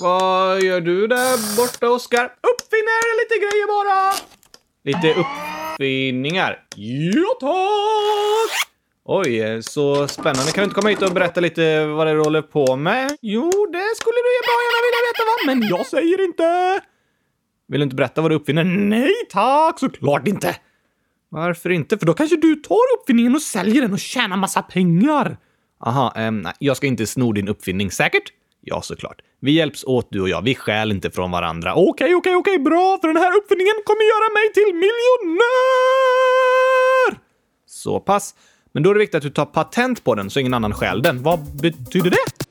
Vad gör du där borta, Oskar? Uppfinner lite grejer bara! Lite uppfinningar? Ja, tack! Oj, så spännande. Kan du inte komma hit och berätta lite vad det är du håller på med? Jo, det skulle du bra gärna vilja veta, va? Men jag säger inte! Vill du inte berätta vad du uppfinner? Nej tack, såklart inte! Varför inte? För då kanske du tar uppfinningen och säljer den och tjänar massa pengar. Aha, ähm, nej, jag ska inte sno din uppfinning. Säkert? Ja, såklart. Vi hjälps åt du och jag. Vi stjäl inte från varandra. Okej, okej, okej, bra! För den här uppfinningen kommer göra mig till miljonär! Så pass. Men då är det viktigt att du tar patent på den så ingen annan stjäl den. Vad betyder det?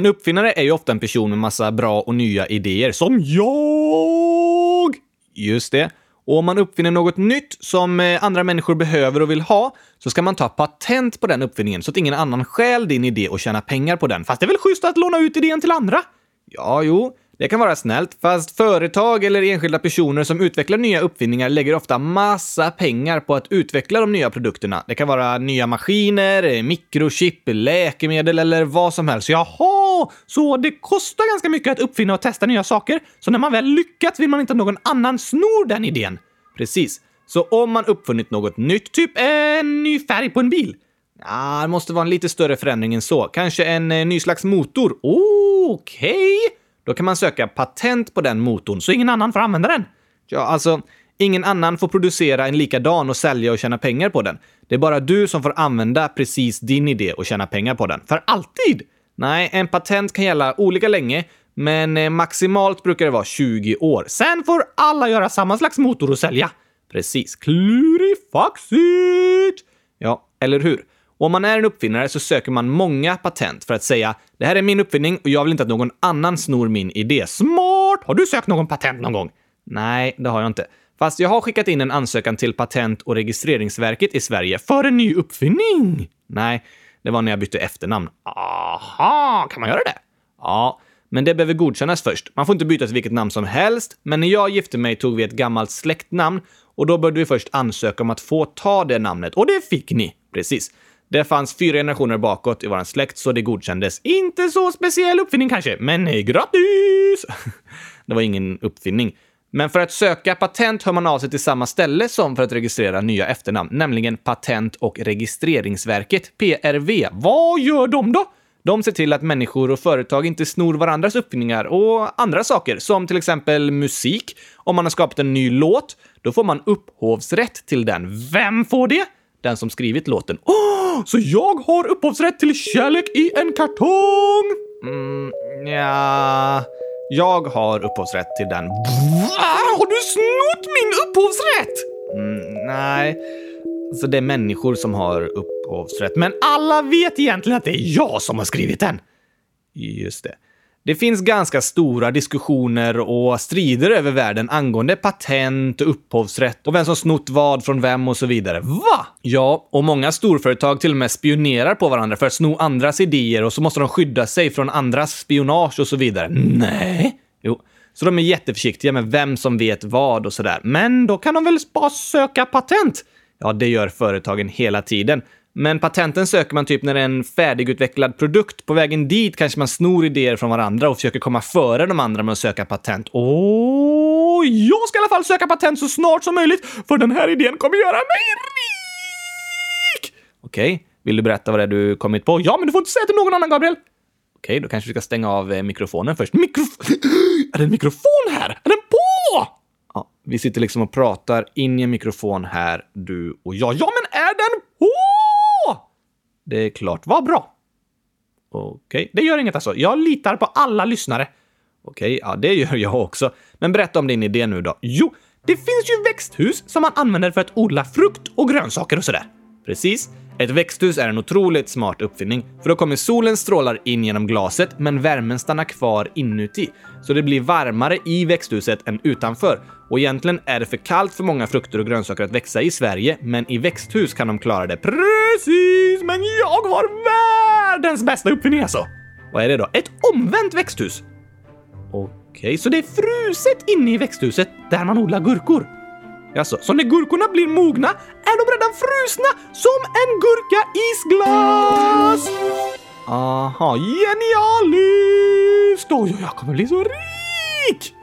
En uppfinnare är ju ofta en person med massa bra och nya idéer, som jag! Just det. Och om man uppfinner något nytt som eh, andra människor behöver och vill ha, så ska man ta patent på den uppfinningen så att ingen annan stjäl din idé och tjänar pengar på den. Fast det är väl schysst att låna ut idén till andra? Ja, jo, det kan vara snällt, fast företag eller enskilda personer som utvecklar nya uppfinningar lägger ofta massa pengar på att utveckla de nya produkterna. Det kan vara nya maskiner, mikrochip, läkemedel eller vad som helst. Jaha, så det kostar ganska mycket att uppfinna och testa nya saker, så när man väl lyckats vill man inte att någon annan snor den idén. Precis. Så om man uppfunnit något nytt, typ en ny färg på en bil, Ja, det måste vara en lite större förändring än så. Kanske en eh, ny slags motor. Okej. Okay. Då kan man söka patent på den motorn så ingen annan får använda den. Ja, alltså, ingen annan får producera en likadan och sälja och tjäna pengar på den. Det är bara du som får använda precis din idé och tjäna pengar på den. För alltid! Nej, en patent kan gälla olika länge, men eh, maximalt brukar det vara 20 år. Sen får alla göra samma slags motor och sälja. Precis. Klurifaxigt! Ja, eller hur? Och om man är en uppfinnare så söker man många patent för att säga “Det här är min uppfinning och jag vill inte att någon annan snor min idé”. Smart! Har du sökt någon patent någon gång? Nej, det har jag inte. Fast jag har skickat in en ansökan till Patent och registreringsverket i Sverige för en ny uppfinning. Nej, det var när jag bytte efternamn. Aha, kan man göra det? Ja, men det behöver godkännas först. Man får inte byta till vilket namn som helst, men när jag gifte mig tog vi ett gammalt släktnamn och då började vi först ansöka om att få ta det namnet och det fick ni. Precis. Det fanns fyra generationer bakåt i vår släkt, så det godkändes. Inte så speciell uppfinning kanske, men grattis! det var ingen uppfinning. Men för att söka patent hör man av sig till samma ställe som för att registrera nya efternamn, nämligen Patent och registreringsverket, PRV. Vad gör de då? De ser till att människor och företag inte snor varandras uppfinningar och andra saker, som till exempel musik. Om man har skapat en ny låt, då får man upphovsrätt till den. Vem får det? Den som skrivit låten. Oh, så jag har upphovsrätt till Kärlek i en kartong? Mm, ja... Jag har upphovsrätt till den. Va? Har du snott min upphovsrätt? Mm, nej. Så det är människor som har upphovsrätt. Men alla vet egentligen att det är jag som har skrivit den. Just det. Det finns ganska stora diskussioner och strider över världen angående patent och upphovsrätt och vem som snott vad från vem och så vidare. Va? Ja, och många storföretag till och med spionerar på varandra för att sno andras idéer och så måste de skydda sig från andras spionage och så vidare. Nej. Jo, så de är jätteförsiktiga med vem som vet vad och sådär. Men då kan de väl bara söka patent? Ja, det gör företagen hela tiden. Men patenten söker man typ när det är en färdigutvecklad produkt. På vägen dit kanske man snor idéer från varandra och försöker komma före de andra med att söka patent. Åh, jag ska i alla fall söka patent så snart som möjligt, för den här idén kommer göra mig rik! Okej, okay. vill du berätta vad det är du kommit på? Ja, men du får inte säga till någon annan, Gabriel. Okej, okay, då kanske vi ska stänga av eh, mikrofonen först. Mikrof är det en mikrofon här? Är den på? Vi sitter liksom och pratar in i en mikrofon här, du och jag. Ja, men är den på? Det är klart. Vad bra. Okej, okay. det gör inget alltså. Jag litar på alla lyssnare. Okej, okay, ja det gör jag också. Men berätta om din idé nu då. Jo, det finns ju växthus som man använder för att odla frukt och grönsaker och sådär. Precis. Ett växthus är en otroligt smart uppfinning, för då kommer solens strålar in genom glaset, men värmen stannar kvar inuti. Så det blir varmare i växthuset än utanför. Och egentligen är det för kallt för många frukter och grönsaker att växa i Sverige, men i växthus kan de klara det. Precis! Men jag har världens bästa uppfinning alltså! Vad är det då? Ett omvänt växthus! Okej, så det är fruset inne i växthuset där man odlar gurkor? Jaså, så när gurkorna blir mogna är de redan frusna som en gurka isglas! Aha, genialiskt! Oj, jag kommer bli så rik!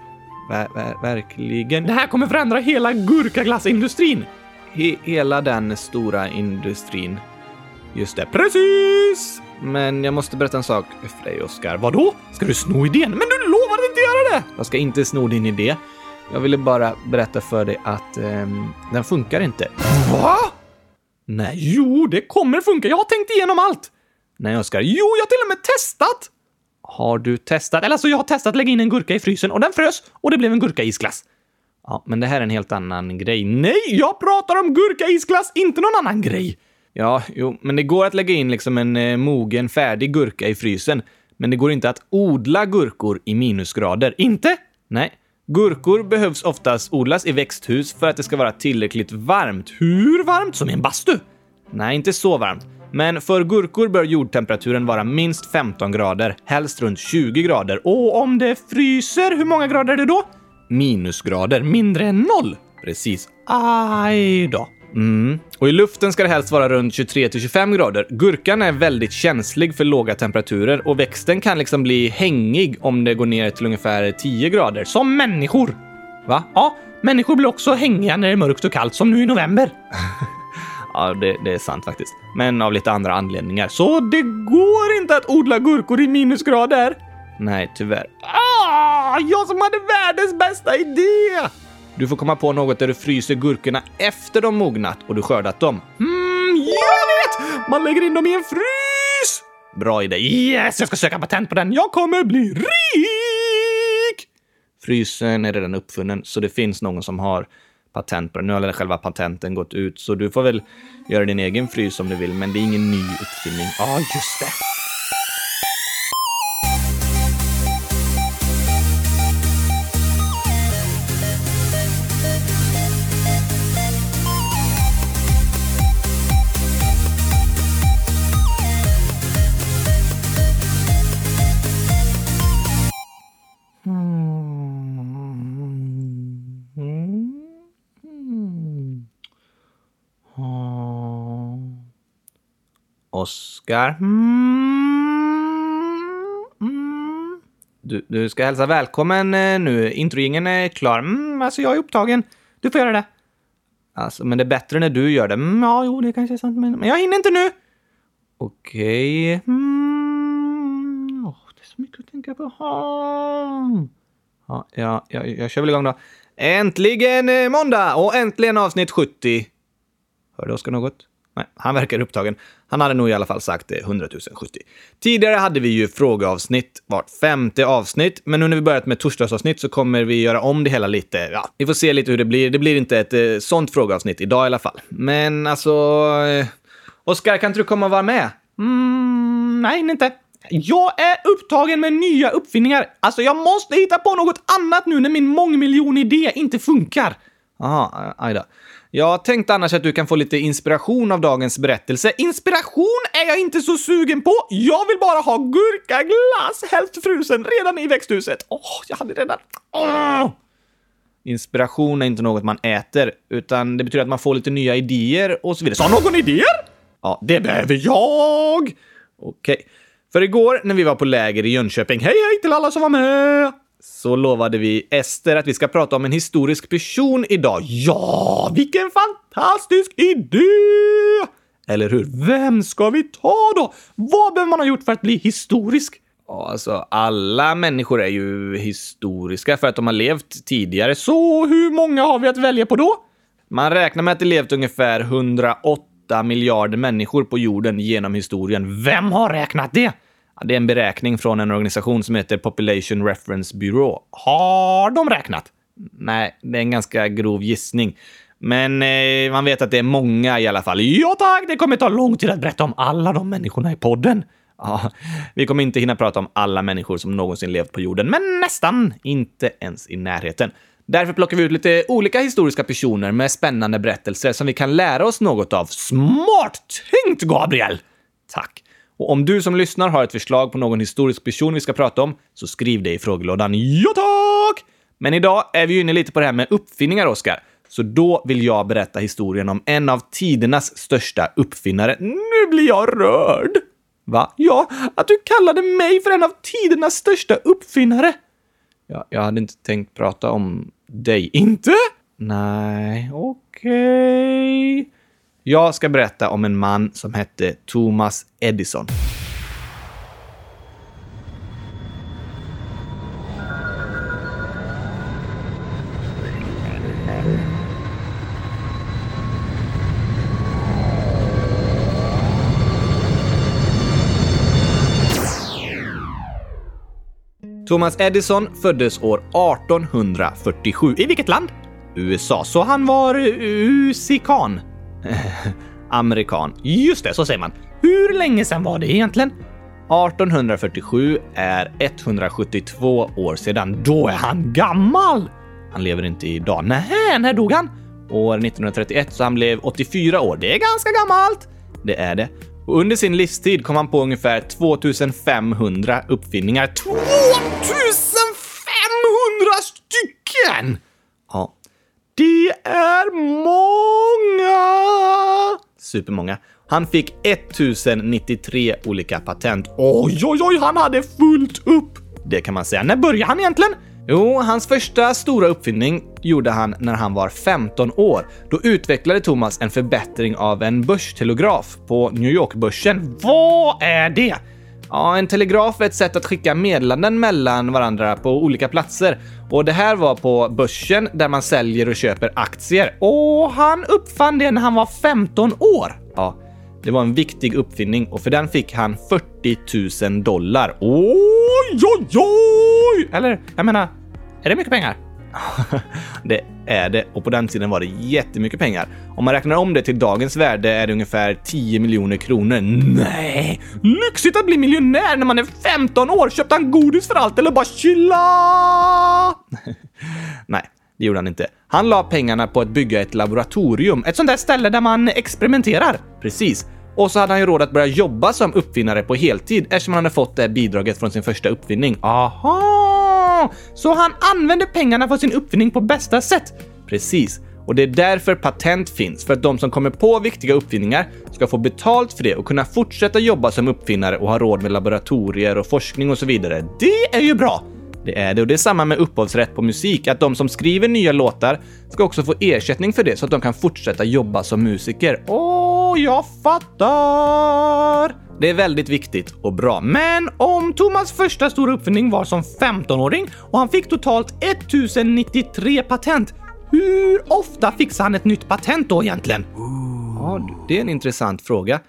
Ver, ver, verkligen. Det här kommer förändra hela gurkaglassindustrin. He, hela den stora industrin. Just det, precis! Men jag måste berätta en sak för dig, Oskar. Vadå? Ska du sno idén? Men du lovade inte göra det! Jag ska inte sno din idé. Jag ville bara berätta för dig att ehm, den funkar inte. Va? Nej, jo, det kommer funka. Jag har tänkt igenom allt. Nej, Oskar. Jo, jag har till och med testat! Har du testat? Eller alltså, jag har testat att lägga in en gurka i frysen och den frös och det blev en gurkaisglass. Ja, men det här är en helt annan grej. Nej, jag pratar om gurkaisglass, inte någon annan grej. Ja, jo, men det går att lägga in liksom en eh, mogen, färdig gurka i frysen. Men det går inte att odla gurkor i minusgrader. Inte? Nej. Gurkor behövs oftast odlas i växthus för att det ska vara tillräckligt varmt. Hur varmt? Som i en bastu? Nej, inte så varmt. Men för gurkor bör jordtemperaturen vara minst 15 grader, helst runt 20 grader. Och om det fryser, hur många grader är det då? Minusgrader, mindre än noll. Precis. Aj då. Mm. Och i luften ska det helst vara runt 23 till 25 grader. Gurkan är väldigt känslig för låga temperaturer och växten kan liksom bli hängig om det går ner till ungefär 10 grader. Som människor! Va? Ja, människor blir också hängiga när det är mörkt och kallt, som nu i november. ja, det, det, är sant faktiskt. Men av lite andra anledningar. Så det går inte att odla gurkor i minusgrader? Nej, tyvärr. Ah, jag som hade världens bästa idé! Du får komma på något där du fryser gurkorna efter de mognat och du skördat dem. Mm, jag vet! Man lägger in dem i en frys! Bra idé. Yes, jag ska söka patent på den. Jag kommer bli rik! Frysen är redan uppfunnen, så det finns någon som har patent på den. Nu har själva patenten gått ut, så du får väl göra din egen frys om du vill, men det är ingen ny uppfinning. Ja, ah, just det. Oskar. Mm. Mm. Du, du ska hälsa välkommen eh, nu. Introjingen är klar. Mm, alltså, jag är upptagen. Du får göra det. Alltså, men det är bättre när du gör det. Mm, ja, jo, det kanske är sant, men, men jag hinner inte nu. Okej. Okay. Mm. Oh, det är så mycket att tänka på. Ja, ja, jag, jag kör väl igång då. Äntligen eh, måndag och äntligen avsnitt 70. Hörde Oskar något? Nej, han verkar upptagen. Han hade nog i alla fall sagt det 100 070. Tidigare hade vi ju frågeavsnitt vart femte avsnitt, men nu när vi börjat med torsdagsavsnitt så kommer vi göra om det hela lite. Ja, vi får se lite hur det blir. Det blir inte ett eh, sånt frågeavsnitt idag i alla fall. Men alltså... Eh, Oskar, kan inte du komma och vara med? Mm, nej, inte. Jag är upptagen med nya uppfinningar. Alltså, jag måste hitta på något annat nu när min mångmiljonidé inte funkar. Jaha, aj då. Jag tänkte annars att du kan få lite inspiration av dagens berättelse. Inspiration är jag inte så sugen på! Jag vill bara ha gurkaglass, helst frusen, redan i växthuset. Åh, oh, jag hade redan... Oh! Inspiration är inte något man äter, utan det betyder att man får lite nya idéer och så vidare. Sa någon idéer? Ja, det behöver jag! Okej. Okay. För igår när vi var på läger i Jönköping, hej hej till alla som var med! Så lovade vi Ester att vi ska prata om en historisk person idag. Ja, vilken fantastisk idé! Eller hur? Vem ska vi ta då? Vad behöver man ha gjort för att bli historisk? Ja, alltså alla människor är ju historiska för att de har levt tidigare. Så hur många har vi att välja på då? Man räknar med att det levt ungefär 108 miljarder människor på jorden genom historien. Vem har räknat det? Det är en beräkning från en organisation som heter Population Reference Bureau. Har de räknat? Nej, det är en ganska grov gissning. Men eh, man vet att det är många i alla fall. Ja tack, det kommer ta lång tid att berätta om alla de människorna i podden. Ja, vi kommer inte hinna prata om alla människor som någonsin levt på jorden, men nästan. Inte ens i närheten. Därför plockar vi ut lite olika historiska personer med spännande berättelser som vi kan lära oss något av. Smart tänkt, Gabriel! Tack. Och om du som lyssnar har ett förslag på någon historisk person vi ska prata om, så skriv det i frågelådan. Ja tack! Men idag är vi ju inne lite på det här med uppfinningar, Oskar. Så då vill jag berätta historien om en av tidernas största uppfinnare. Nu blir jag rörd! Va? Ja, att du kallade mig för en av tidernas största uppfinnare. Ja, jag hade inte tänkt prata om dig. Inte? Nej, okej. Okay. Jag ska berätta om en man som hette Thomas Edison. Thomas Edison föddes år 1847. I vilket land? USA, så han var usikan. Amerikan. Just det, så säger man. Hur länge sedan var det egentligen? 1847 är 172 år sedan. Då är han gammal! Han lever inte idag. Nähä, när dog han? År 1931, så han blev 84 år. Det är ganska gammalt! Det är det. Och under sin livstid kom han på ungefär 2500 uppfinningar. 2500 stycken! Det är många! Supermånga. Han fick 1093 olika patent. Oj, oj, oj, han hade fullt upp! Det kan man säga. När började han egentligen? Jo, hans första stora uppfinning gjorde han när han var 15 år. Då utvecklade Thomas en förbättring av en börstelegraf på New York-börsen. Vad är det? Ja, en telegraf är ett sätt att skicka meddelanden mellan varandra på olika platser. Och det här var på börsen där man säljer och köper aktier. Och han uppfann det när han var 15 år! Ja, det var en viktig uppfinning och för den fick han 40 000 dollar. Oj, oj, oj! Eller, jag menar, är det mycket pengar? Det är det och på den tiden var det jättemycket pengar. Om man räknar om det till dagens värde är det ungefär 10 miljoner kronor. Nej! Lyxigt att bli miljonär när man är 15 år! Köpte han godis för allt eller bara chilla? Nej, det gjorde han inte. Han la pengarna på att bygga ett laboratorium, ett sånt där ställe där man experimenterar. Precis. Och så hade han ju råd att börja jobba som uppfinnare på heltid eftersom han hade fått det bidraget från sin första uppfinning. Aha! Så han använder pengarna för sin uppfinning på bästa sätt? Precis. Och det är därför patent finns, för att de som kommer på viktiga uppfinningar ska få betalt för det och kunna fortsätta jobba som uppfinnare och ha råd med laboratorier och forskning och så vidare. Det är ju bra! Det är det och det är samma med upphovsrätt på musik, att de som skriver nya låtar ska också få ersättning för det så att de kan fortsätta jobba som musiker. Åh, jag fattar! Det är väldigt viktigt och bra. Men om Thomas första stora uppfinning var som 15-åring och han fick totalt 1093 patent, hur ofta fixar han ett nytt patent då egentligen? Ja, det är en intressant fråga.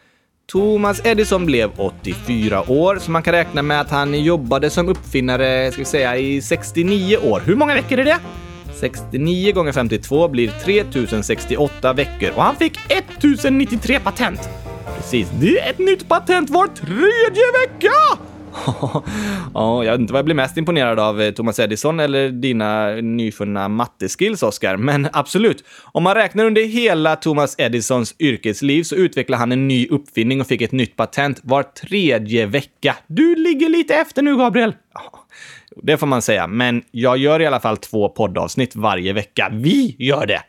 Thomas Edison blev 84 år, så man kan räkna med att han jobbade som uppfinnare, ska vi säga, i 69 år. Hur många veckor är det? 69 gånger 52 blir 3068 veckor och han fick 1093 patent. Precis, det är ett nytt patent var tredje vecka! Ja, jag vet inte vad jag blir mest imponerad av, eh, Thomas Edison eller dina nyfunna matteskills, Oscar. Men absolut, om man räknar under hela Thomas Edisons yrkesliv så utvecklade han en ny uppfinning och fick ett nytt patent var tredje vecka. Du ligger lite efter nu, Gabriel. Det får man säga, men jag gör i alla fall två poddavsnitt varje vecka. Vi gör det!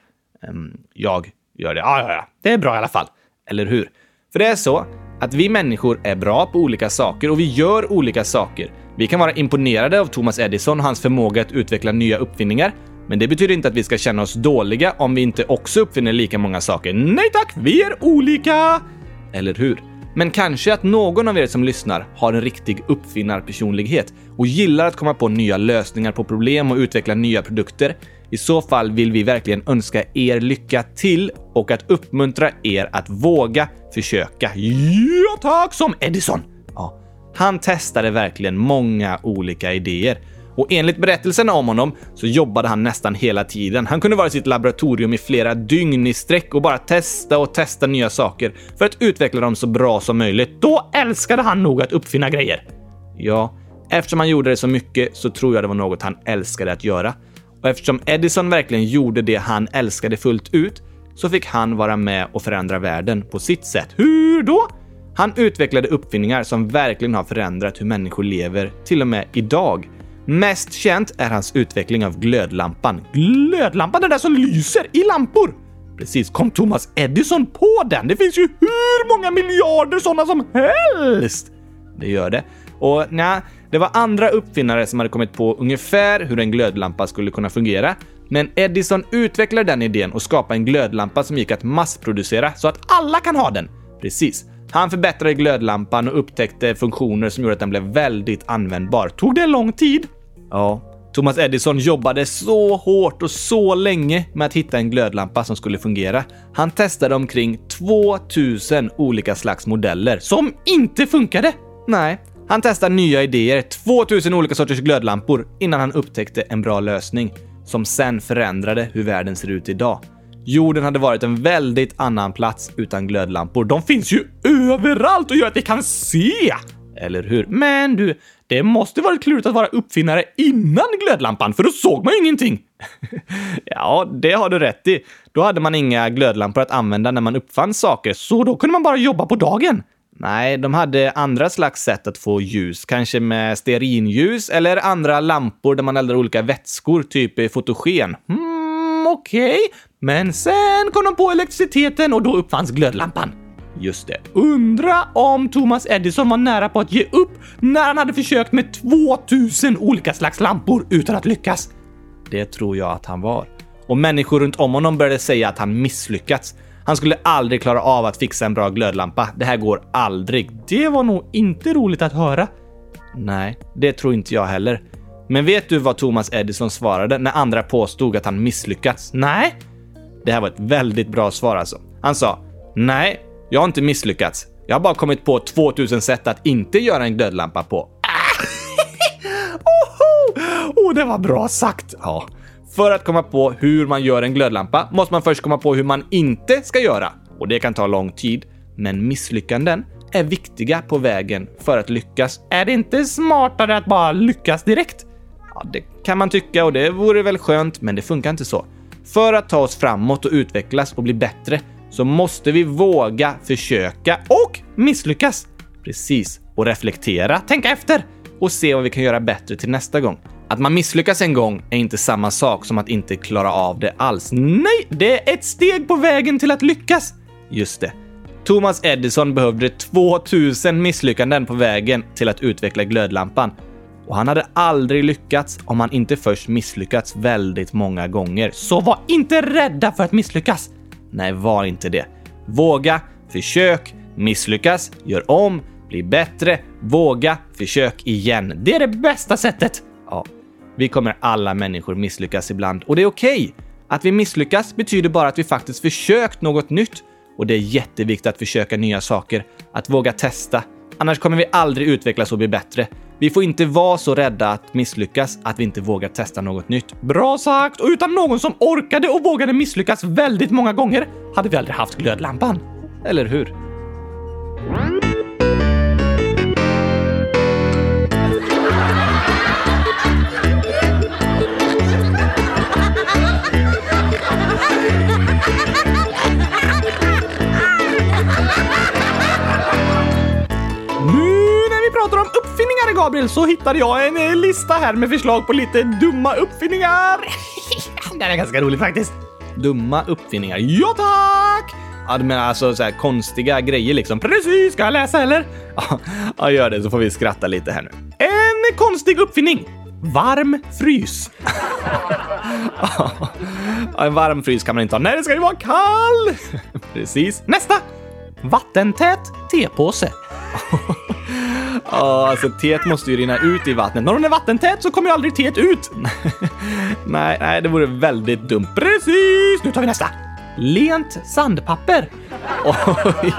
Ehm, jag gör det. Ja, ja, ja. Det är bra i alla fall. Eller hur? För det är så att vi människor är bra på olika saker och vi gör olika saker. Vi kan vara imponerade av Thomas Edison och hans förmåga att utveckla nya uppfinningar, men det betyder inte att vi ska känna oss dåliga om vi inte också uppfinner lika många saker. Nej tack, vi är olika! Eller hur? Men kanske att någon av er som lyssnar har en riktig uppfinnarpersonlighet och gillar att komma på nya lösningar på problem och utveckla nya produkter. I så fall vill vi verkligen önska er lycka till och att uppmuntra er att våga försöka. Ja tack, som Edison! Ja, han testade verkligen många olika idéer. Och enligt berättelserna om honom så jobbade han nästan hela tiden. Han kunde vara i sitt laboratorium i flera dygn i sträck och bara testa och testa nya saker för att utveckla dem så bra som möjligt. Då älskade han nog att uppfinna grejer. Ja, eftersom han gjorde det så mycket så tror jag det var något han älskade att göra. Och eftersom Edison verkligen gjorde det han älskade fullt ut så fick han vara med och förändra världen på sitt sätt. Hur då? Han utvecklade uppfinningar som verkligen har förändrat hur människor lever, till och med idag. Mest känt är hans utveckling av glödlampan. Glödlampan, den där som lyser i lampor! Precis, kom Thomas Edison på den? Det finns ju hur många miljarder sådana som helst! Det gör det. Och nej, det var andra uppfinnare som hade kommit på ungefär hur en glödlampa skulle kunna fungera. Men Edison utvecklade den idén och skapade en glödlampa som gick att massproducera så att alla kan ha den. Precis. Han förbättrade glödlampan och upptäckte funktioner som gjorde att den blev väldigt användbar. Tog det lång tid? Ja. Thomas Edison jobbade så hårt och så länge med att hitta en glödlampa som skulle fungera. Han testade omkring 2000 olika slags modeller som inte funkade. Nej, han testade nya idéer, 2000 olika sorters glödlampor, innan han upptäckte en bra lösning som sen förändrade hur världen ser ut idag. Jorden hade varit en väldigt annan plats utan glödlampor. De finns ju överallt och gör att vi kan se! Eller hur? Men du, det måste varit klurigt att vara uppfinnare innan glödlampan, för då såg man ju ingenting. ja, det har du rätt i. Då hade man inga glödlampor att använda när man uppfann saker, så då kunde man bara jobba på dagen. Nej, de hade andra slags sätt att få ljus, kanske med stearinljus eller andra lampor där man eldar olika vätskor, typ fotogen. Hmm, okej. Okay. Men sen kom de på elektriciteten och då uppfanns glödlampan. Just det. Undra om Thomas Edison var nära på att ge upp när han hade försökt med 2000 olika slags lampor utan att lyckas. Det tror jag att han var. Och människor runt om honom började säga att han misslyckats. Han skulle aldrig klara av att fixa en bra glödlampa. Det här går aldrig. Det var nog inte roligt att höra. Nej, det tror inte jag heller. Men vet du vad Thomas Edison svarade när andra påstod att han misslyckats? Nej. Det här var ett väldigt bra svar alltså. Han sa Nej, jag har inte misslyckats. Jag har bara kommit på 2000 sätt att inte göra en glödlampa på. Ah! oh, det var bra sagt! Ja. För att komma på hur man gör en glödlampa måste man först komma på hur man inte ska göra. Och det kan ta lång tid. Men misslyckanden är viktiga på vägen för att lyckas. Är det inte smartare att bara lyckas direkt? Ja, det kan man tycka och det vore väl skönt, men det funkar inte så. För att ta oss framåt och utvecklas och bli bättre så måste vi våga försöka och misslyckas. Precis. Och reflektera, tänka efter och se vad vi kan göra bättre till nästa gång. Att man misslyckas en gång är inte samma sak som att inte klara av det alls. Nej, det är ett steg på vägen till att lyckas. Just det. Thomas Edison behövde 2000 misslyckanden på vägen till att utveckla glödlampan. Och han hade aldrig lyckats om han inte först misslyckats väldigt många gånger. Så var inte rädda för att misslyckas! Nej, var inte det. Våga, försök, misslyckas, gör om, bli bättre, våga, försök igen. Det är det bästa sättet! Vi kommer alla människor misslyckas ibland och det är okej. Okay. Att vi misslyckas betyder bara att vi faktiskt försökt något nytt och det är jätteviktigt att försöka nya saker, att våga testa. Annars kommer vi aldrig utvecklas och bli bättre. Vi får inte vara så rädda att misslyckas att vi inte vågar testa något nytt. Bra sagt! Och utan någon som orkade och vågade misslyckas väldigt många gånger hade vi aldrig haft glödlampan. Eller hur? Gabriel, så hittade jag en eh, lista här med förslag på lite dumma uppfinningar. det är ganska roligt faktiskt. Dumma uppfinningar. Ja, tack! Ja, du menar alltså så här konstiga grejer liksom. Precis, ska jag läsa eller? Ja, gör det så får vi skratta lite här nu. En konstig uppfinning. Varm frys. en varm frys kan man inte ha. Nej, det ska ju vara kall! Precis. Nästa! Vattentät tepåse. Ja, alltså teet måste ju rinna ut i vattnet. När hon är vattentät så kommer ju aldrig teet ut. nej, nej, det vore väldigt dumt. Precis! Nu tar vi nästa. Lent sandpapper. Oj.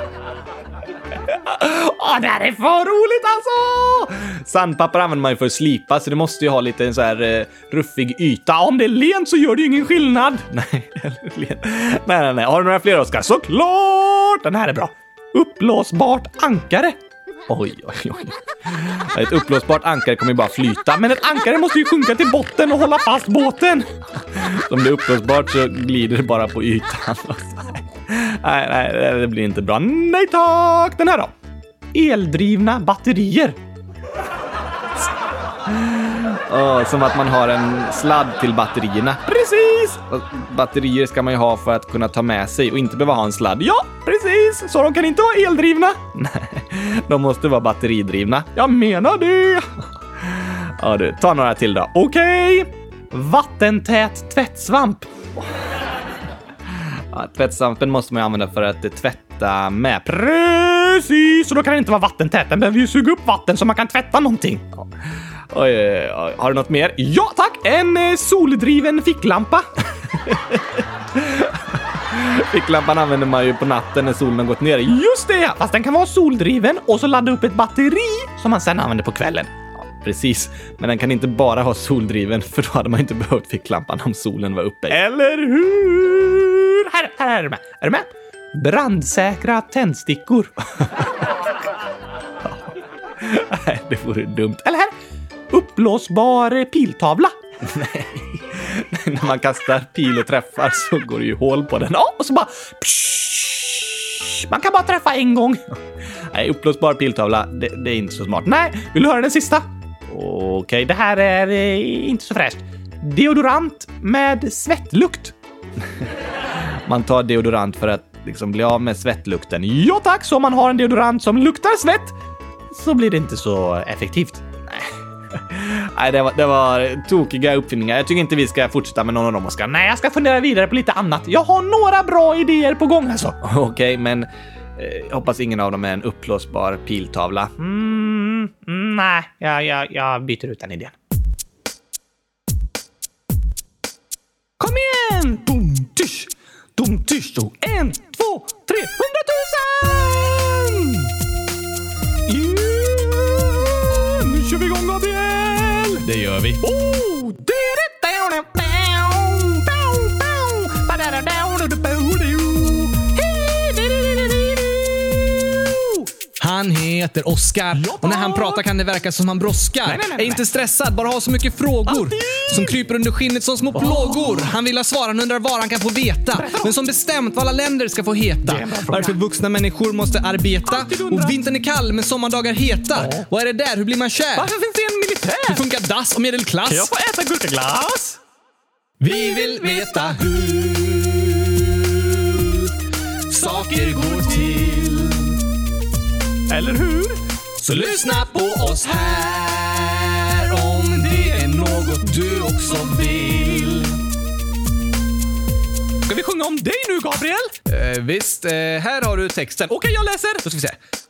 Åh, det här är för roligt alltså! Sandpapper använder man ju för att slipa, så det måste ju ha lite en så här uh, ruffig yta. Om det är lent så gör det ju ingen skillnad. Nej, nej, nej, nej. Har du några fler, Oskar? Såklart! Den här är bra. Uppblåsbart ankare. Oj, oj, oj. Ett uppblåsbart ankare kommer ju bara flyta, men ett ankare måste ju sjunka till botten och hålla fast båten. Om det är uppblåsbart så glider det bara på ytan. Nej, nej, det blir inte bra. Nej tack! Den här då? eldrivna batterier. Oh, som att man har en sladd till batterierna. Precis! Och batterier ska man ju ha för att kunna ta med sig och inte behöva ha en sladd. Ja, precis! Så de kan inte vara eldrivna? Nej, de måste vara batteridrivna. Jag menar det! Ja du, ta några till då. Okej! Okay. Vattentät tvättsvamp. Ja, tvättsvampen måste man ju använda för att tvätta med. Precis! Så då kan det inte vara vattentät. Den behöver ju suga upp vatten så man kan tvätta någonting. Ja. Oj, oj, oj. Har du något mer? Ja, tack! En eh, soldriven ficklampa. Ficklampan använder man ju på natten när solen har gått ner. Just det! Fast den kan vara soldriven och så ladda upp ett batteri som man sen använder på kvällen. Ja, precis, men den kan inte bara ha soldriven för då hade man inte behövt ficklampan om solen var uppe. Eller hur? Här, här är du med. Är du med? Brandsäkra tändstickor. Nej, det vore dumt. Uppblåsbar piltavla. Nej. När man kastar pil och träffar så går det ju hål på den. Ja, och så bara... Psh, man kan bara träffa en gång. Nej, uppblåsbar piltavla, det, det, är inte så smart. Nej, vill du höra den sista? Okej, det här är eh, inte så fräscht. Deodorant med svettlukt. man tar deodorant för att liksom bli av med svettlukten. Ja tack, så om man har en deodorant som luktar svett så blir det inte så effektivt. Nej, det var, det var tokiga uppfinningar. Jag tycker inte vi ska fortsätta med någon av dem, Oskar. Nej, jag ska fundera vidare på lite annat. Jag har några bra idéer på gång alltså. Okej, okay, men eh, hoppas ingen av dem är en uppblåsbar piltavla. Mm, mm, nej, jag, jag, jag byter ut den idén. Kom igen! Dum, tysch, dum, tysch, en, två, tre, hundratusen! Det gör vi. Oh! Han heter Oskar och när han pratar kan det verka som han brådskar. Nej, nej, nej, är inte stressad, bara har så mycket frågor Alltid. som kryper under skinnet som små plågor. Han vill ha svar, han undrar var han kan få veta. Men som bestämt vad alla länder ska få heta. Varför vuxna människor måste arbeta. Och vintern är kall men sommardagar heta. Vad är det där? Hur blir man kär? Militär? Hur funkar dass och medelklass? Kan jag få äta gurkaglass? Vi vill veta hur saker går till eller hur? Så lyssna på oss här om det är något du också vill. Ska vi sjunga om dig nu, Gabriel? Eh, visst, eh, här har du texten. Okej, okay, jag läser. Då ska vi se.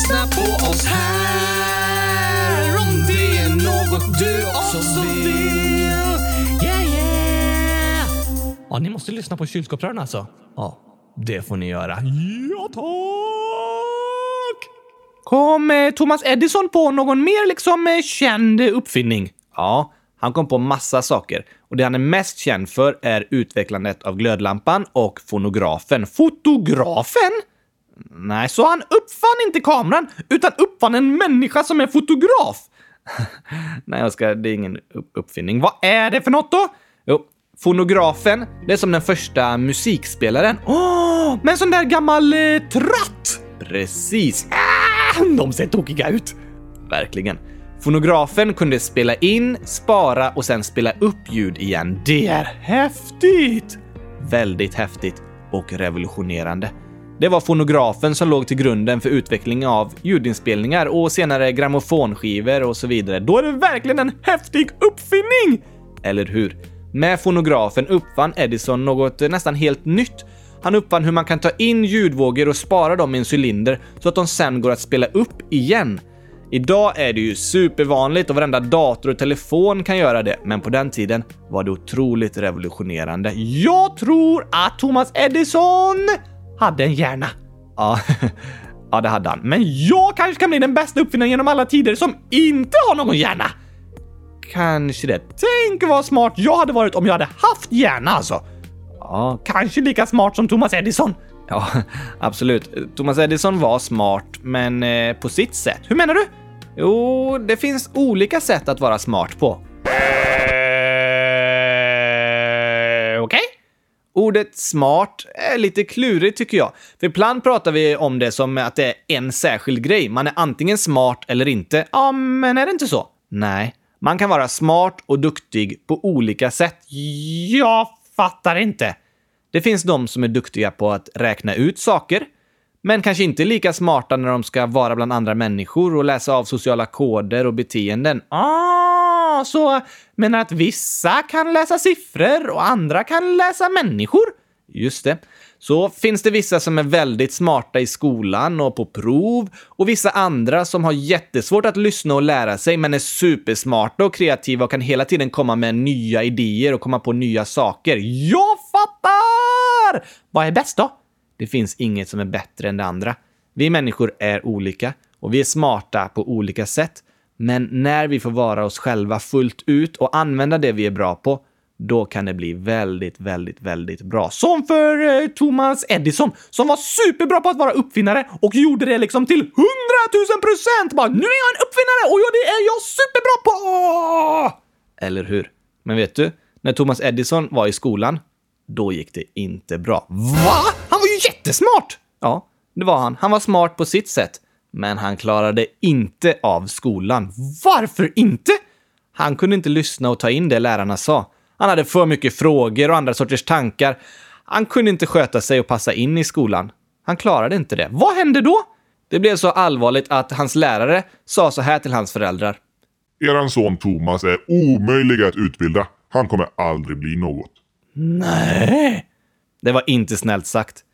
lyssna på oss här om det är något du också vill. Yeah, yeah! Ja, ni måste lyssna på kylskåpsrören alltså. Ja, det får ni göra. Ja, tack! Kom eh, Thomas Edison på någon mer liksom eh, känd uppfinning? Ja, han kom på massa saker och det han är mest känd för är utvecklandet av glödlampan och fonografen. Fotografen? Nej, så han uppfann inte kameran, utan uppfann en människa som är fotograf. Nej, Oskar, det är ingen uppfinning. Vad är det för något då? Jo, fonografen, det är som den första musikspelaren. Åh, oh, med en sån där gammal eh, tratt! Precis. Ah, de ser tokiga ut. Verkligen. Fonografen kunde spela in, spara och sen spela upp ljud igen. Det är häftigt! Väldigt häftigt och revolutionerande. Det var fonografen som låg till grunden för utveckling av ljudinspelningar och senare grammofonskivor och så vidare. Då är det verkligen en häftig uppfinning! Eller hur? Med fonografen uppfann Edison något nästan helt nytt. Han uppfann hur man kan ta in ljudvågor och spara dem i en cylinder så att de sen går att spela upp igen. Idag är det ju supervanligt och varenda dator och telefon kan göra det, men på den tiden var det otroligt revolutionerande. Jag tror att Thomas Edison hade en hjärna. Ja, ja det hade han. Men jag kanske kan bli den bästa uppfinnaren genom alla tider som inte har någon hjärna. Kanske det. Tänk vad smart jag hade varit om jag hade haft hjärna alltså. Ja, kanske lika smart som Thomas Edison. Ja, absolut. Thomas Edison var smart, men eh, på sitt sätt. Hur menar du? Jo, det finns olika sätt att vara smart på. Eh, Okej? Okay. Ordet smart är lite klurigt tycker jag. För ibland pratar vi om det som att det är en särskild grej. Man är antingen smart eller inte. Ja, men är det inte så? Nej. Man kan vara smart och duktig på olika sätt. Jag fattar inte. Det finns de som är duktiga på att räkna ut saker, men kanske inte lika smarta när de ska vara bland andra människor och läsa av sociala koder och beteenden. Ah, så menar att vissa kan läsa siffror och andra kan läsa människor? Just det. Så finns det vissa som är väldigt smarta i skolan och på prov och vissa andra som har jättesvårt att lyssna och lära sig men är supersmarta och kreativa och kan hela tiden komma med nya idéer och komma på nya saker. Jag fattar! Vad är bäst då? Det finns inget som är bättre än det andra. Vi människor är olika och vi är smarta på olika sätt. Men när vi får vara oss själva fullt ut och använda det vi är bra på, då kan det bli väldigt, väldigt, väldigt bra. Som för eh, Thomas Edison som var superbra på att vara uppfinnare och gjorde det liksom till 100 000 procent! Bara nu är jag en uppfinnare och ja, det är jag superbra på! Eller hur? Men vet du? När Thomas Edison var i skolan, då gick det inte bra. Va? Han var ju jättesmart! Ja, det var han. Han var smart på sitt sätt. Men han klarade inte av skolan. Varför inte? Han kunde inte lyssna och ta in det lärarna sa. Han hade för mycket frågor och andra sorters tankar. Han kunde inte sköta sig och passa in i skolan. Han klarade inte det. Vad hände då? Det blev så allvarligt att hans lärare sa så här till hans föräldrar. Eran son Thomas är omöjlig att utbilda. Han kommer aldrig bli något. Nej! Det var inte snällt sagt.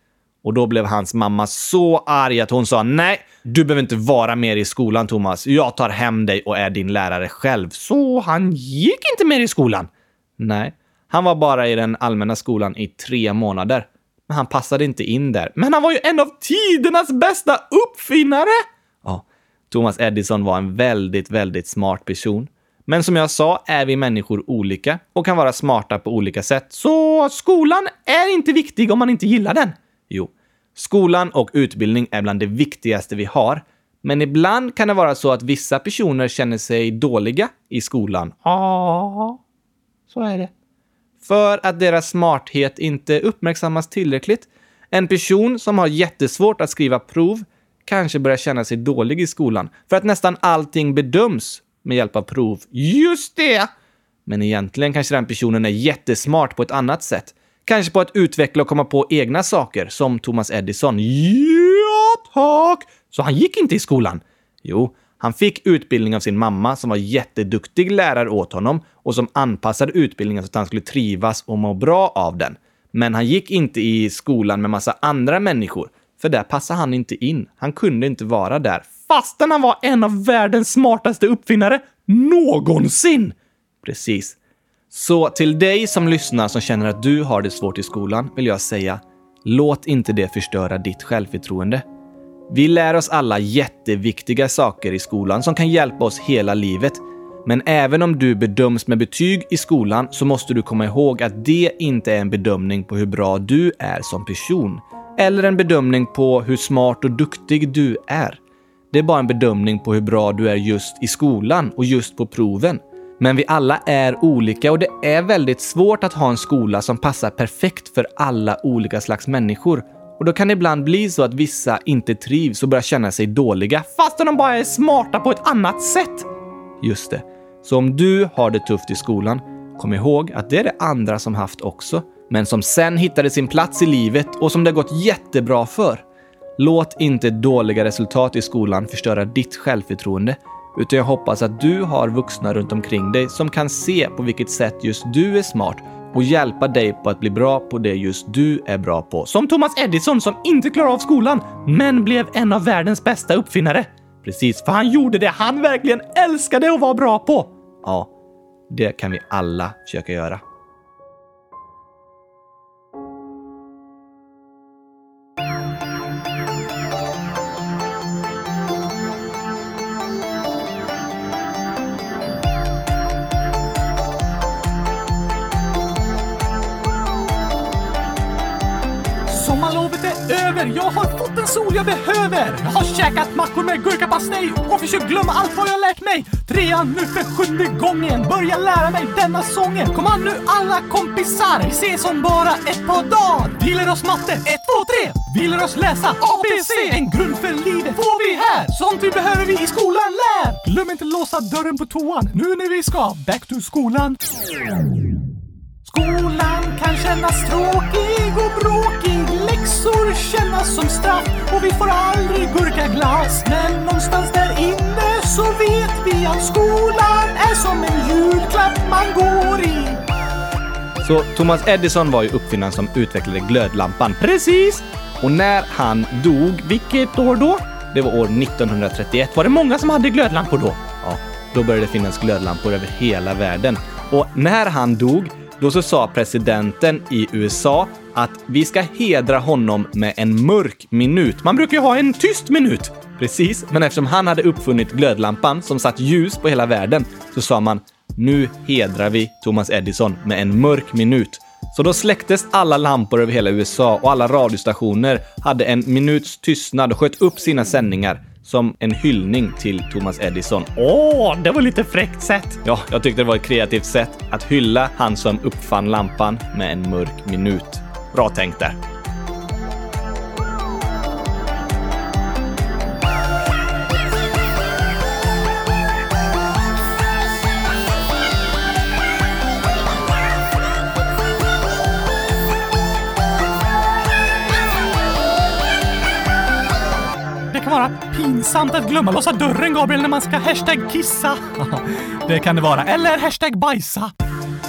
Och då blev hans mamma så arg att hon sa nej, du behöver inte vara mer i skolan Thomas. Jag tar hem dig och är din lärare själv. Så han gick inte mer i skolan? Nej, han var bara i den allmänna skolan i tre månader. Men han passade inte in där. Men han var ju en av tidernas bästa uppfinnare! Ja, Thomas Edison var en väldigt, väldigt smart person. Men som jag sa är vi människor olika och kan vara smarta på olika sätt. Så skolan är inte viktig om man inte gillar den. Jo, skolan och utbildning är bland det viktigaste vi har. Men ibland kan det vara så att vissa personer känner sig dåliga i skolan. Ja, så är det. För att deras smarthet inte uppmärksammas tillräckligt. En person som har jättesvårt att skriva prov kanske börjar känna sig dålig i skolan för att nästan allting bedöms med hjälp av prov. Just det! Men egentligen kanske den personen är jättesmart på ett annat sätt. Kanske på att utveckla och komma på egna saker, som Thomas Edison. Ja, tack! Så han gick inte i skolan? Jo, han fick utbildning av sin mamma som var jätteduktig lärare åt honom och som anpassade utbildningen så att han skulle trivas och må bra av den. Men han gick inte i skolan med massa andra människor, för där passade han inte in. Han kunde inte vara där, fastän han var en av världens smartaste uppfinnare någonsin! Precis. Så till dig som lyssnar som känner att du har det svårt i skolan vill jag säga, låt inte det förstöra ditt självförtroende. Vi lär oss alla jätteviktiga saker i skolan som kan hjälpa oss hela livet. Men även om du bedöms med betyg i skolan så måste du komma ihåg att det inte är en bedömning på hur bra du är som person. eller en bedömning på hur smart och duktig du är. Det är bara en bedömning på hur bra du är just i skolan och just på proven. Men vi alla är olika och det är väldigt svårt att ha en skola som passar perfekt för alla olika slags människor. Och då kan det ibland bli så att vissa inte trivs och börjar känna sig dåliga fastän de bara är smarta på ett annat sätt. Just det. Så om du har det tufft i skolan, kom ihåg att det är det andra som haft också. Men som sen hittade sin plats i livet och som det gått jättebra för. Låt inte dåliga resultat i skolan förstöra ditt självförtroende, utan jag hoppas att du har vuxna runt omkring dig som kan se på vilket sätt just du är smart och hjälpa dig på att bli bra på det just du är bra på. Som Thomas Edison som inte klarade av skolan, men blev en av världens bästa uppfinnare. Precis, för han gjorde det han verkligen älskade att vara bra på. Ja, det kan vi alla försöka göra. Jag har fått den sol jag behöver. Jag har käkat mackor med gurkapastej och försökt glömma allt vad jag lärt mig. Trean nu för sjunde gången, börja lära mig denna sången. Kom an nu alla kompisar, vi ses om bara ett par dagar. Vi lär oss matte, 1, 2, 3. Vi lär oss läsa ABC, en grund för livet får vi här. Sånt vi behöver vi i skolan lär. Glöm inte låsa dörren på toan nu när vi ska back to skolan. Skolan kan kännas tråkig och bråkig Läxor kännas som straff och vi får aldrig gurkaglass Men någonstans där inne så vet vi att skolan är som en julklapp man går i Så Thomas Edison var ju uppfinnaren som utvecklade glödlampan. Precis! Och när han dog, vilket år då? Det var år 1931. Var det många som hade glödlampor då? Ja, då började det finnas glödlampor över hela världen. Och när han dog, då så sa presidenten i USA att vi ska hedra honom med en mörk minut. Man brukar ju ha en tyst minut. Precis, men eftersom han hade uppfunnit glödlampan som satt ljus på hela världen så sa man nu hedrar vi Thomas Edison med en mörk minut. Så då släcktes alla lampor över hela USA och alla radiostationer hade en minuts tystnad och sköt upp sina sändningar som en hyllning till Thomas Edison. Åh, det var lite fräckt sätt. Ja, jag tyckte det var ett kreativt sätt att hylla han som uppfann lampan med en mörk minut. Bra tänkt där. Det kan vara pinsamt att glömma låsa dörren, Gabriel, när man ska hashtag kissa. det kan det vara. Eller hashtag bajsa.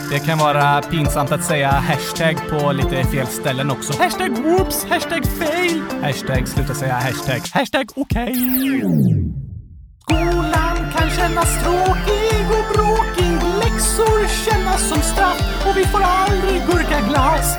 Det kan vara pinsamt att säga hashtag på lite fel ställen också. Hashtag whoops, hashtag fail, hashtag sluta säga hashtag, hashtag okej. Skolan kan kännas tråkig och bråkig, läxor kännas som straff och vi får aldrig gurkaglass.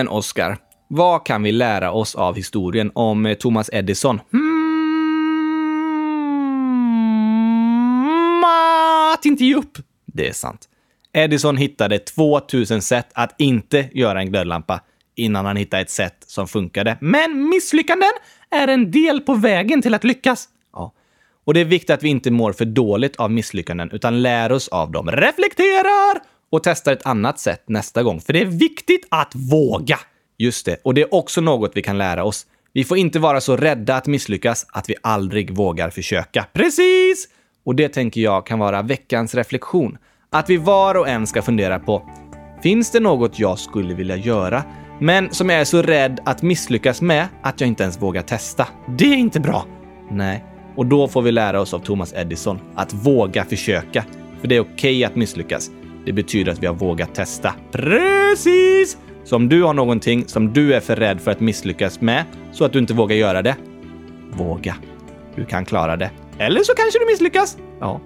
Men Oscar, vad kan vi lära oss av historien om eh, Thomas Edison? Mm, att inte ge upp. Det är sant. Edison hittade 2000 sätt att inte göra en glödlampa innan han hittade ett sätt som funkade. Men misslyckanden är en del på vägen till att lyckas. Ja. Och det är viktigt att vi inte mår för dåligt av misslyckanden utan lär oss av dem, reflekterar och testar ett annat sätt nästa gång. För det är viktigt att våga. Just det, och det är också något vi kan lära oss. Vi får inte vara så rädda att misslyckas att vi aldrig vågar försöka. Precis! Och det tänker jag kan vara veckans reflektion. Att vi var och en ska fundera på, finns det något jag skulle vilja göra, men som jag är så rädd att misslyckas med att jag inte ens vågar testa? Det är inte bra. Nej, och då får vi lära oss av Thomas Edison att våga försöka. För det är okej att misslyckas. Det betyder att vi har vågat testa. Precis! Så om du har någonting som du är för rädd för att misslyckas med så att du inte vågar göra det, våga. Du kan klara det. Eller så kanske du misslyckas. Ja,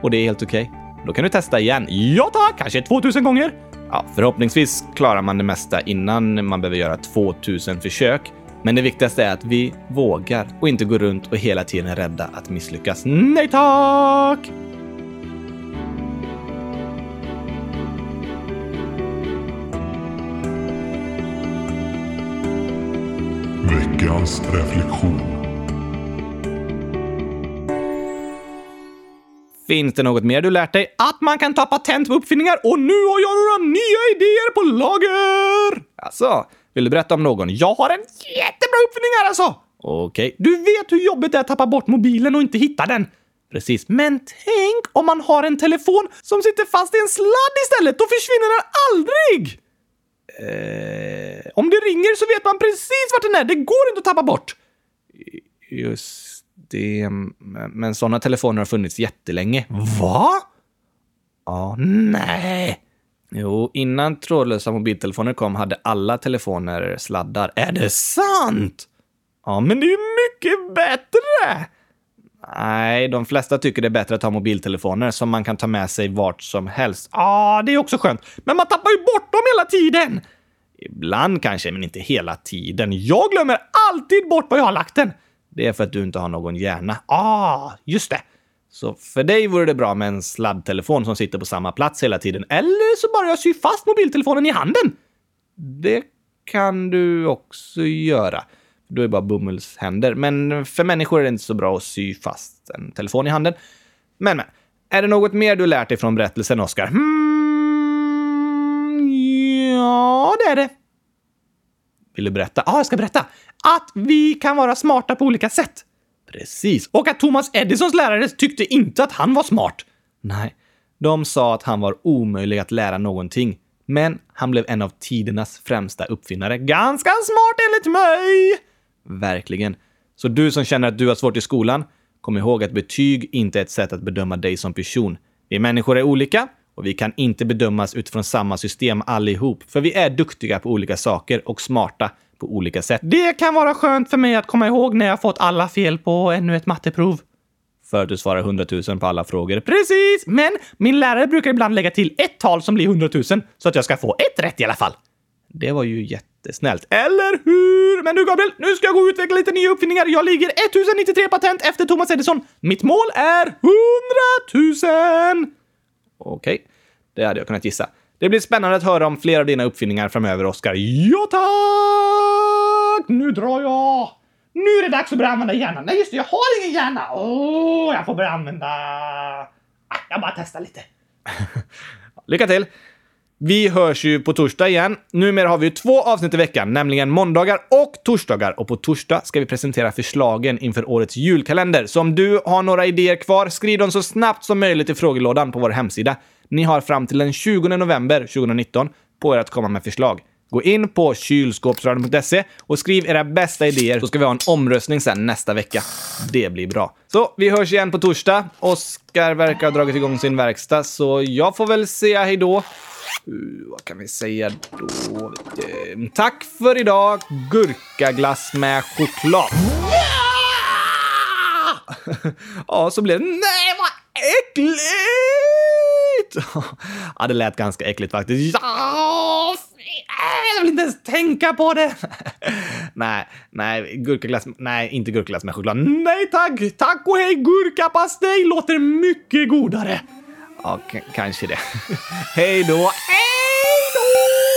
och det är helt okej. Då kan du testa igen. Ja tack, kanske 2000 gånger. Ja, förhoppningsvis klarar man det mesta innan man behöver göra 2000 försök. Men det viktigaste är att vi vågar och inte går runt och hela tiden är rädda att misslyckas. Nej tack! Veckans reflektion. Finns det något mer du lärt dig? Att man kan ta patent på uppfinningar och nu har jag några nya idéer på lager! Alltså, vill du berätta om någon? Jag har en jättebra uppfinning här alltså! Okej, du vet hur jobbigt det är att tappa bort mobilen och inte hitta den. Precis, men tänk om man har en telefon som sitter fast i en sladd istället, då försvinner den aldrig! Eh, om det ringer så vet man precis vart den är, det går inte att tappa bort. Just det, men, sådana telefoner har funnits jättelänge. Va? Ja, nej. Jo, innan trådlösa mobiltelefoner kom hade alla telefoner sladdar. Är det sant? Ja, men det är ju mycket bättre! Nej, de flesta tycker det är bättre att ha mobiltelefoner som man kan ta med sig vart som helst. Ja, det är också skönt. Men man tappar ju bort dem hela tiden! Ibland kanske, men inte hela tiden. Jag glömmer alltid bort var jag har lagt den. Det är för att du inte har någon hjärna. Ah, just det. Så för dig vore det bra med en sladdtelefon som sitter på samma plats hela tiden. Eller så bara jag syr fast mobiltelefonen i handen. Det kan du också göra. Då är det bara bomullshänder. Men för människor är det inte så bra att sy fast en telefon i handen. Men, men. Är det något mer du lärt dig från berättelsen, Oskar? Hmm, ja, det är det. Vill du berätta? Ja, ah, jag ska berätta. Att vi kan vara smarta på olika sätt. Precis. Och att Thomas Edisons lärare tyckte inte att han var smart. Nej, de sa att han var omöjlig att lära någonting. Men han blev en av tidernas främsta uppfinnare. Ganska smart enligt mig! Verkligen. Så du som känner att du har svårt i skolan, kom ihåg att betyg inte är ett sätt att bedöma dig som person. Vi människor är olika och vi kan inte bedömas utifrån samma system allihop, för vi är duktiga på olika saker och smarta på olika sätt. Det kan vara skönt för mig att komma ihåg när jag fått alla fel på ännu ett matteprov. För att du svarar 100 000 på alla frågor. Precis! Men min lärare brukar ibland lägga till ett tal som blir 100 000 så att jag ska få ett rätt i alla fall. Det var ju jättesnällt. Eller hur? Men du Gabriel, nu ska jag gå och utveckla lite nya uppfinningar. Jag ligger 1093 patent efter Thomas Edison. Mitt mål är 100 000! Okej, okay. det hade jag kunnat gissa. Det blir spännande att höra om fler av dina uppfinningar framöver, Oskar. Ja, tack! Nu drar jag! Nu är det dags att börja använda hjärnan. Nej, just det, jag har ingen hjärna! Åh, oh, jag får börja använda... Ah, jag bara testar lite. Lycka till! Vi hörs ju på torsdag igen. Numera har vi ju två avsnitt i veckan, nämligen måndagar och torsdagar. Och på torsdag ska vi presentera förslagen inför årets julkalender. Så om du har några idéer kvar, skriv dem så snabbt som möjligt i frågelådan på vår hemsida. Ni har fram till den 20 november 2019 på er att komma med förslag. Gå in på kylskåpsradion.se och skriv era bästa idéer så ska vi ha en omröstning sen nästa vecka. Det blir bra. Så vi hörs igen på torsdag. Oskar verkar ha dragit igång sin verkstad, så jag får väl säga hejdå. Uh, vad kan vi säga då? Uh, tack för idag, gurkaglass med choklad. ja, så blev det. Nej, vad äckligt! ja, det lät ganska äckligt faktiskt. Ja, jag vill inte ens tänka på det. nej, nej, gurkaglass. Nej, inte gurkaglass med choklad. Nej tack! Tack och hej gurkapastej låter mycket godare. Ja, kanske det. Hej då! Hej då!